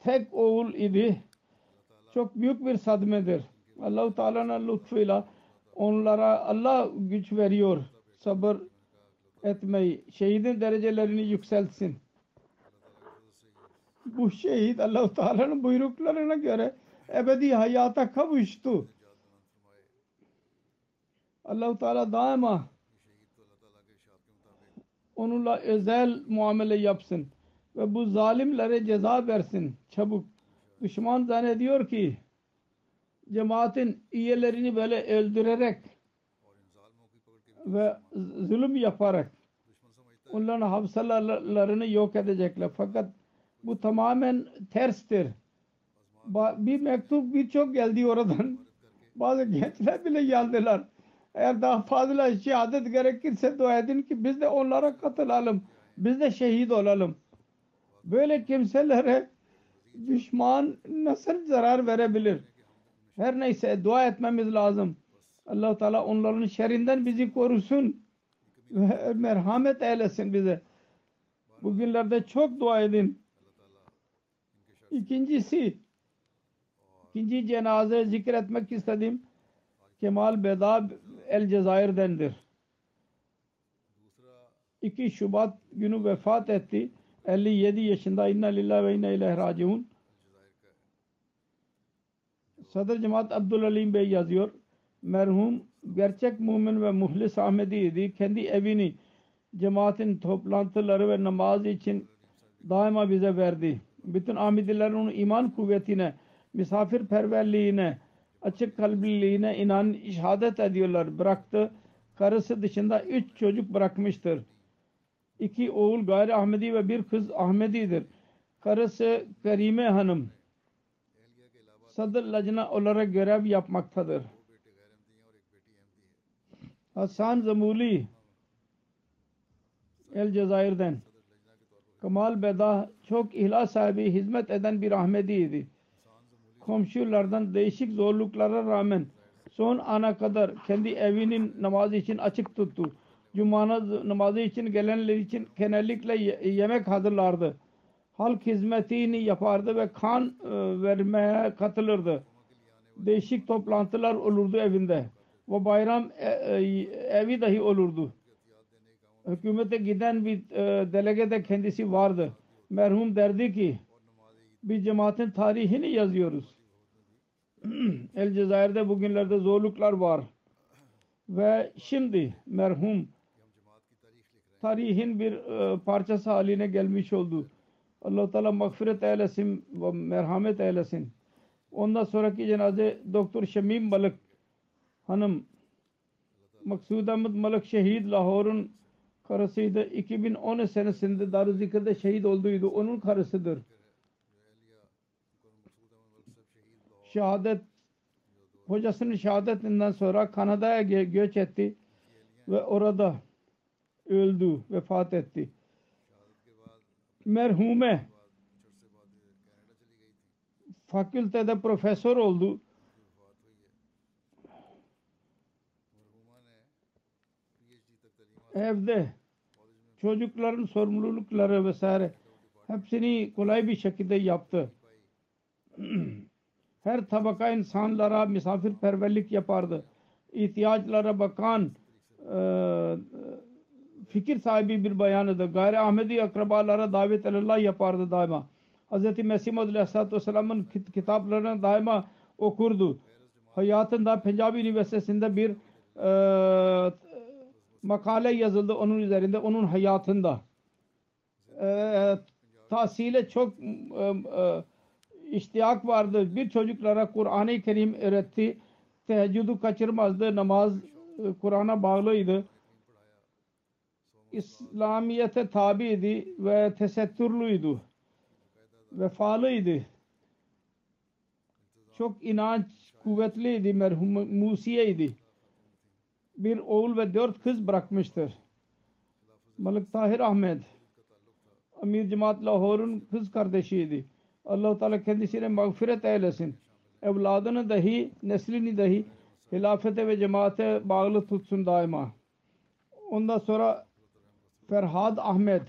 Tek oğul idi. Çok büyük bir sadmedir. Allah-u Teala'nın lütfuyla onlara Allah güç veriyor. Sabır etmeyi. Şehidin derecelerini yükseltsin. Bu şehit Allah-u Teala'nın buyruklarına göre ebedi hayata kavuştu. Allah-u Teala daima onunla özel muamele yapsın ve bu zalimlere ceza versin çabuk. Düşman zannediyor ki cemaatin üyelerini böyle öldürerek ve zulüm yaparak onların hafızalarını yok edecekler. Fakat bu tamamen terstir. Bir mektup birçok geldi oradan. Bazı gençler bile geldiler. Eğer daha fazla şehadet gerekirse dua edin ki biz de onlara katılalım. Biz de şehit olalım. Böyle kimselere düşman nasıl zarar verebilir? Her neyse dua etmemiz lazım. allah Teala onların şerrinden bizi korusun. Merhamet eylesin bize. Bugünlerde çok dua edin. İkincisi ikinci cenaze zikretmek istedim. Kemal Beda El Cezayir'dendir. 2 Şubat günü vefat etti. 57 yaşında inna lillahi ve inna ileyhi raciun. Sadr Cemaat Abdülalim Bey yazıyor. Merhum gerçek mümin ve muhlis Ahmedi'ydi. Kendi evini cemaatin toplantıları ve namaz için daima bize verdi. Bütün Ahmedilerin onun iman kuvvetine, misafirperverliğine, açık kalpliliğine inan şehadet ediyorlar. Bıraktı. Karısı dışında üç çocuk bırakmıştır. İki oğul gayri Ahmedi ve bir kız Ahmedi'dir. Karısı Kerime Hanım Sadr Lacna olarak görev yapmaktadır. Hasan Zamuli El Cezayir'den Kemal Beda çok ihlas sahibi hizmet eden bir Ahmedi'ydi. Komşulardan değişik zorluklara rağmen son ana kadar kendi evinin namazı için açık tuttu. Cuma namazı için gelenler için genellikle yemek hazırlardı. Halk hizmetini yapardı ve kan e, vermeye katılırdı. Değişik toplantılar olurdu evinde. Ve bayram e, e, evi dahi olurdu. Hükümete giden bir delege de kendisi vardı. Merhum derdi ki bir cemaatin tarihini yazıyoruz. El Cezayir'de bugünlerde zorluklar var. Ve şimdi merhum tarihin bir e, parçası haline gelmiş oldu. allah Teala mağfiret eylesin ve merhamet eylesin. Ondan sonraki cenaze Doktor Şemim Balık hanım Maksud Ahmet Malik şehit Lahor'un karısıydı. 2010 senesinde Darüzikir'de şehit olduydu. Onun karısıdır. Şehadet hocasının şehadetinden sonra Kanada'ya göç etti ve orada öldü, vefat etti. Merhume fakültede profesör oldu. Evde çocukların sorumlulukları vesaire hepsini kolay bir şekilde yaptı. Her tabaka insanlara misafirperverlik yapardı. İhtiyaçlara bakan e, fikir sahibi bir bayanıdır. Gayri Ahmedi akrabalara davet Allah yapardı daima. Hz. Mesih Maud Aleyhisselatü Vesselam'ın kitaplarını daima okurdu. Hayatında Punjab Üniversitesi'nde bir e, makale yazıldı onun üzerinde, onun hayatında. E, tahsile çok e, e, iştiyak vardı. Bir çocuklara Kur'an-ı Kerim öğretti. Teheccüdü kaçırmazdı. Namaz e, Kur'an'a bağlıydı. İslamiyete tabiydi ve tesettürlüydü. Vefalıydı. Çok inanç kuvvetliydi. Merhum Musiyeydi. Bir oğul ve dört kız bırakmıştır. Malik Tahir Ahmet Amir Cemaat Lahor'un kız kardeşiydi. allah Teala kendisine mağfiret eylesin. Evladını dahi, neslini dahi hilafete ve cemaate bağlı tutsun daima. Ondan sonra Ferhad Ahmet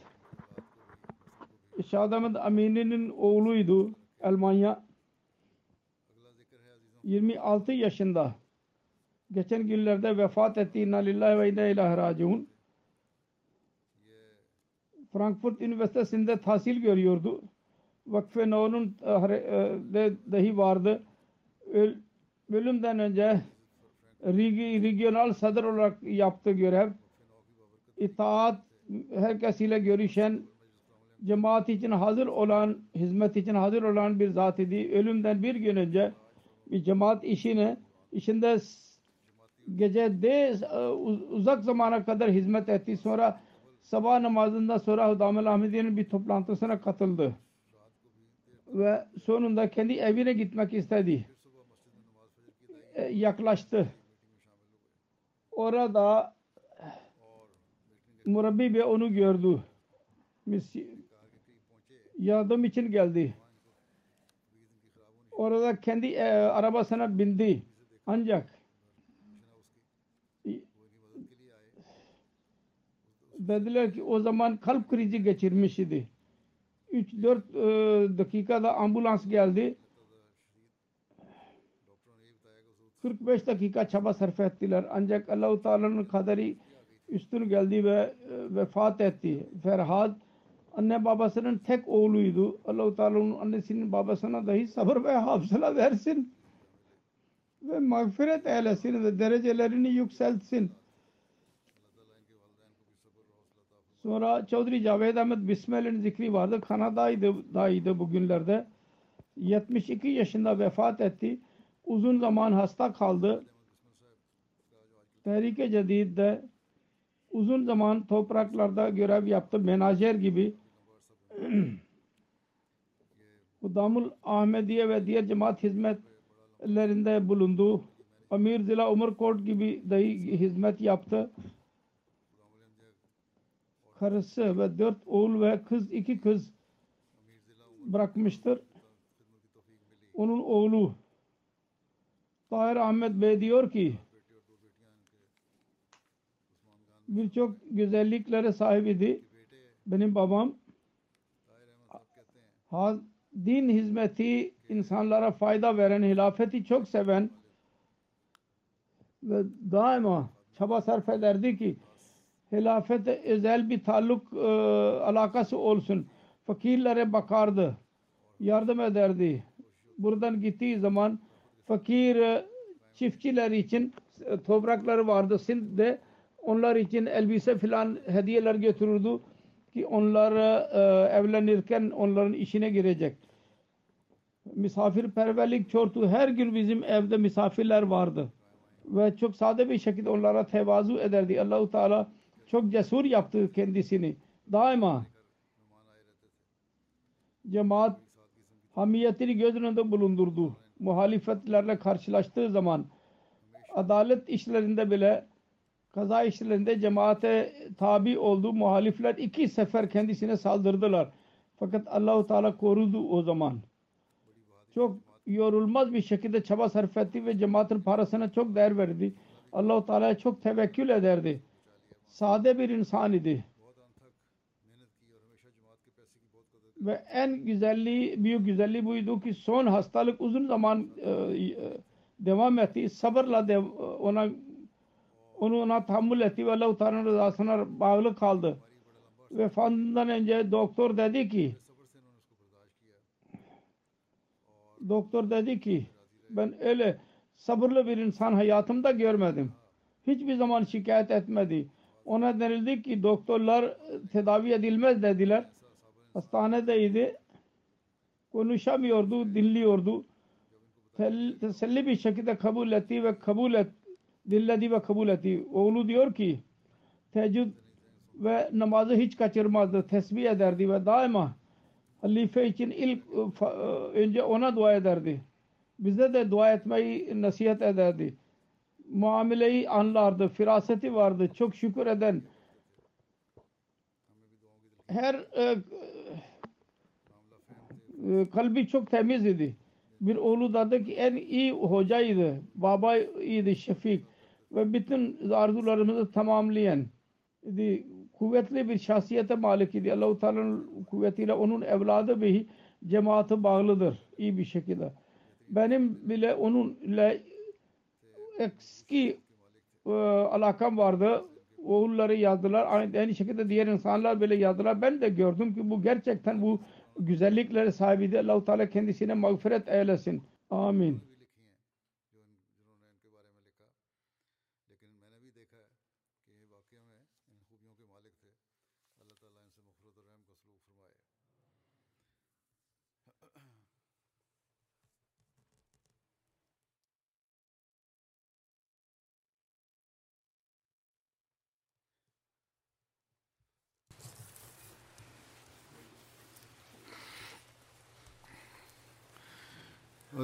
İşad Ahmet Amini'nin oğluydu. Almanya. 26 yaşında. Geçen günlerde vefat etti. İnna lillahi ve inna ilahi raciun. Frankfurt Üniversitesi'nde tahsil görüyordu. Vakfe No'nun e, de dahi vardı. Öl, ölümden önce Rigi, regional sadır olarak yaptığı görev itaat herkesiyle görüşen cemaat için hazır olan hizmet için hazır olan bir zat idi. Ölümden bir gün önce bir cemaat işine işinde gece de uzak zamana kadar hizmet etti. Sonra sabah namazından sonra Hudamel Ahmediye'nin bir toplantısına katıldı. Ve sonunda kendi evine gitmek istedi. E, yaklaştı. Orada Murabbi Bey onu gördü. Yardım için geldi. Orada kendi e, arabasına bindi. Ancak dediler ki o zaman kalp krizi geçirmiş idi. 3-4 e, dakikada ambulans geldi. 45 dakika çaba sarf ettiler. Ancak Allah-u Teala'nın kaderi üstün geldi ve e, vefat etti. Ferhad anne babasının tek oğluydu. Allah-u Teala'nın annesinin babasına dahi sabır ve hafıza versin. Ve mağfiret eylesin ve derecelerini yükseltsin. Sonra Çavdri Javed Ahmet Bismillah'ın zikri vardı. Kanada'ydı dayıydı bugünlerde. 72 yaşında vefat etti. Uzun zaman hasta kaldı. Tehrike Cedid'de uzun zaman topraklarda görev yaptı. Menajer gibi. Hudamul Ahmediye ve diğer cemaat hizmetlerinde bulundu. Amir Zila Umarkot gibi dahi hizmet yaptı karısı ve dört oğul ve kız iki kız bırakmıştır. Onun oğlu Tahir Ahmet Bey diyor ki birçok güzelliklere sahibiydi. Benim babam din hizmeti insanlara fayda veren, hilafeti çok seven ve daima çaba sarf ederdi ki hilafete özel bir taalluk e, alakası olsun. Fakirlere bakardı. Yardım ederdi. Buradan gittiği zaman fakir e, çiftçiler için e, toprakları vardı Sindh'de. Onlar için elbise filan hediyeler götürürdü ki onlar e, evlenirken onların işine girecek. Misafirperverlik çortu her gün bizim evde misafirler vardı. Ve çok sade bir şekilde onlara tevazu ederdi. Allahu Teala çok cesur yaptı kendisini. Daima cemaat hamiyetini göz önünde bulundurdu. Muhalifetlerle karşılaştığı zaman adalet işlerinde bile kaza işlerinde cemaate tabi oldu. Muhalifler iki sefer kendisine saldırdılar. Fakat Allahu Teala korudu o zaman. Çok yorulmaz bir şekilde çaba sarf etti ve cemaatin parasına çok değer verdi. Allahu Teala'ya çok tevekkül ederdi sade bir insan idi. Ve en güzelliği, büyük güzelliği buydu ki son hastalık uzun zaman e, e, devam etti. Sabırla dev, ona onu ona tahammül etti ve Allah-u Teala'nın rızasına bağlı kaldı. Vefatından önce doktor dedi ki doktor dedi ki ben öyle sabırlı bir insan hayatımda görmedim. Hiçbir zaman şikayet etmedi. Ona denildi ki doktorlar tedavi edilmez dediler. Hastanedeydi. Konuşamıyordu, dinliyordu. Teselli bir şekilde kabul etti ve kabul et, dinledi ve kabul etti. Oğlu diyor ki teheccüd ve namazı hiç kaçırmazdı. Tesbih ederdi ve daima halife için ilk önce ona dua ederdi. Bize de dua etmeyi nasihat ederdi. Muameleyi anlardı, firaseti vardı, çok şükür eden. Her e, e, kalbi çok temiz idi. Bir oğlu dedi ki en iyi hocaydı, baba iyiydi Şefik ve bütün arzularımızı tamamlayan idi. Kuvvetli bir şahsiyete malik idi. Allah-u Teala'nın kuvvetiyle onun evladı bir cemaati bağlıdır iyi bir şekilde. Benim bile onunla eski e, alakam vardı. Oğulları yazdılar. Aynı, aynı şekilde diğer insanlar bile yazdılar. Ben de gördüm ki bu gerçekten bu güzellikleri sahibidir. Allah-u Teala kendisine mağfiret eylesin. Amin.